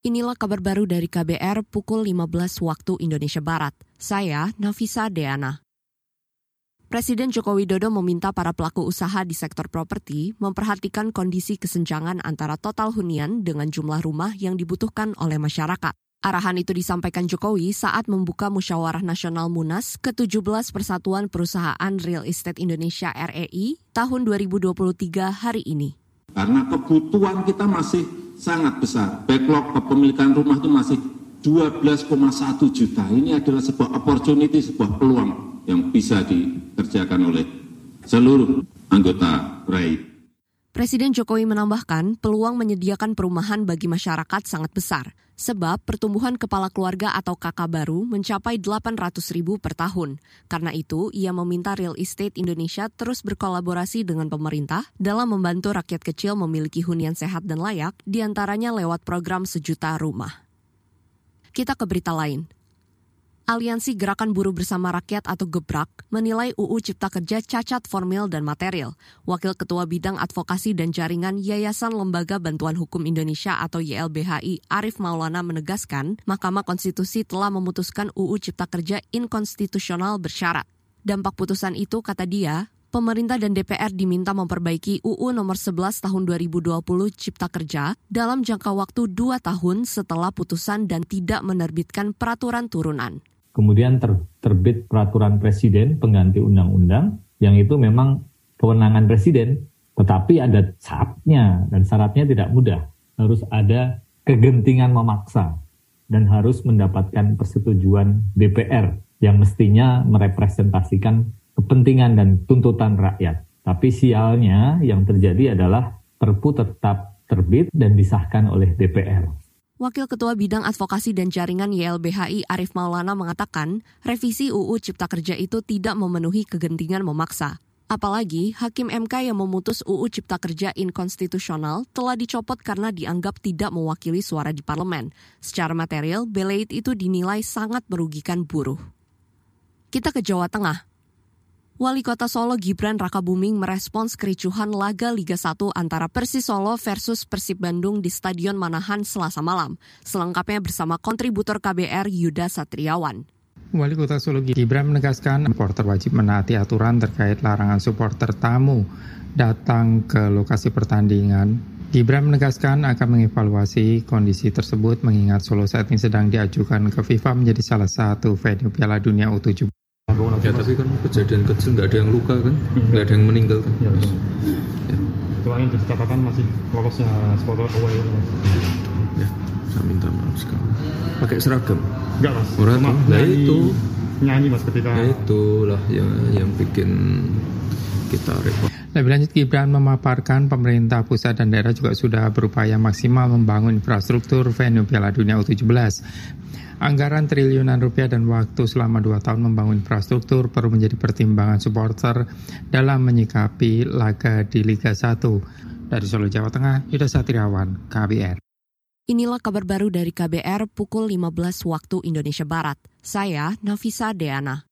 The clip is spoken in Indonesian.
Inilah kabar baru dari KBR pukul 15 waktu Indonesia Barat. Saya Nafisa Deana. Presiden Joko Widodo meminta para pelaku usaha di sektor properti memperhatikan kondisi kesenjangan antara total hunian dengan jumlah rumah yang dibutuhkan oleh masyarakat. Arahan itu disampaikan Jokowi saat membuka Musyawarah Nasional Munas ke-17 Persatuan Perusahaan Real Estate Indonesia REI tahun 2023 hari ini. Karena kebutuhan kita masih sangat besar. Backlog kepemilikan rumah itu masih 12,1 juta. Ini adalah sebuah opportunity, sebuah peluang yang bisa dikerjakan oleh seluruh anggota RAI. Presiden Jokowi menambahkan peluang menyediakan perumahan bagi masyarakat sangat besar, sebab pertumbuhan kepala keluarga atau kakak baru mencapai 800 ribu per tahun. Karena itu, ia meminta real estate Indonesia terus berkolaborasi dengan pemerintah dalam membantu rakyat kecil memiliki hunian sehat dan layak, di antaranya lewat program sejuta rumah. Kita ke berita lain. Aliansi Gerakan Buruh Bersama Rakyat atau Gebrak menilai UU Cipta Kerja cacat formil dan material. Wakil Ketua Bidang Advokasi dan Jaringan Yayasan Lembaga Bantuan Hukum Indonesia atau YLBHI Arif Maulana menegaskan, Mahkamah Konstitusi telah memutuskan UU Cipta Kerja inkonstitusional bersyarat. Dampak putusan itu, kata dia, pemerintah dan DPR diminta memperbaiki UU nomor 11 tahun 2020 Cipta Kerja dalam jangka waktu dua tahun setelah putusan dan tidak menerbitkan peraturan turunan. Kemudian ter, terbit peraturan presiden pengganti undang-undang yang itu memang kewenangan presiden, tetapi ada syaratnya dan syaratnya tidak mudah. Harus ada kegentingan memaksa dan harus mendapatkan persetujuan DPR yang mestinya merepresentasikan kepentingan dan tuntutan rakyat. Tapi sialnya yang terjadi adalah Perpu tetap terbit dan disahkan oleh DPR. Wakil Ketua Bidang Advokasi dan Jaringan YLBHI Arif Maulana mengatakan, revisi UU Cipta Kerja itu tidak memenuhi kegentingan memaksa. Apalagi, Hakim MK yang memutus UU Cipta Kerja inkonstitusional telah dicopot karena dianggap tidak mewakili suara di parlemen. Secara material, belait itu dinilai sangat merugikan buruh. Kita ke Jawa Tengah. Wali Kota Solo Gibran Rakabuming merespons kericuhan laga Liga 1 antara Persis Solo versus Persib Bandung di Stadion Manahan Selasa malam. Selengkapnya bersama kontributor KBR Yuda Satriawan. Wali Kota Solo Gibran menegaskan supporter wajib menaati aturan terkait larangan supporter tamu datang ke lokasi pertandingan. Gibran menegaskan akan mengevaluasi kondisi tersebut mengingat Solo saat ini sedang diajukan ke FIFA menjadi salah satu venue Piala Dunia U17 ya tapi kan. Kejadian kecil nggak ada yang luka kan? Hmm. nggak ada yang meninggal kan? Ya, ya. itu yang catatan masih lolosnya supporter away ya saya minta maaf sekali. Pakai seragam? Enggak mas. Murah Cuma nah itu. nyanyi mas ketika ya itulah yang yang bikin kita repot. Lebih lanjut Gibran memaparkan pemerintah pusat dan daerah juga sudah berupaya maksimal membangun infrastruktur venue Piala Dunia U17. Anggaran triliunan rupiah dan waktu selama dua tahun membangun infrastruktur perlu menjadi pertimbangan supporter dalam menyikapi laga di Liga 1. Dari Solo, Jawa Tengah, Yuda Satriawan, KBR. Inilah kabar baru dari KBR pukul 15 waktu Indonesia Barat. Saya Nafisa Deana.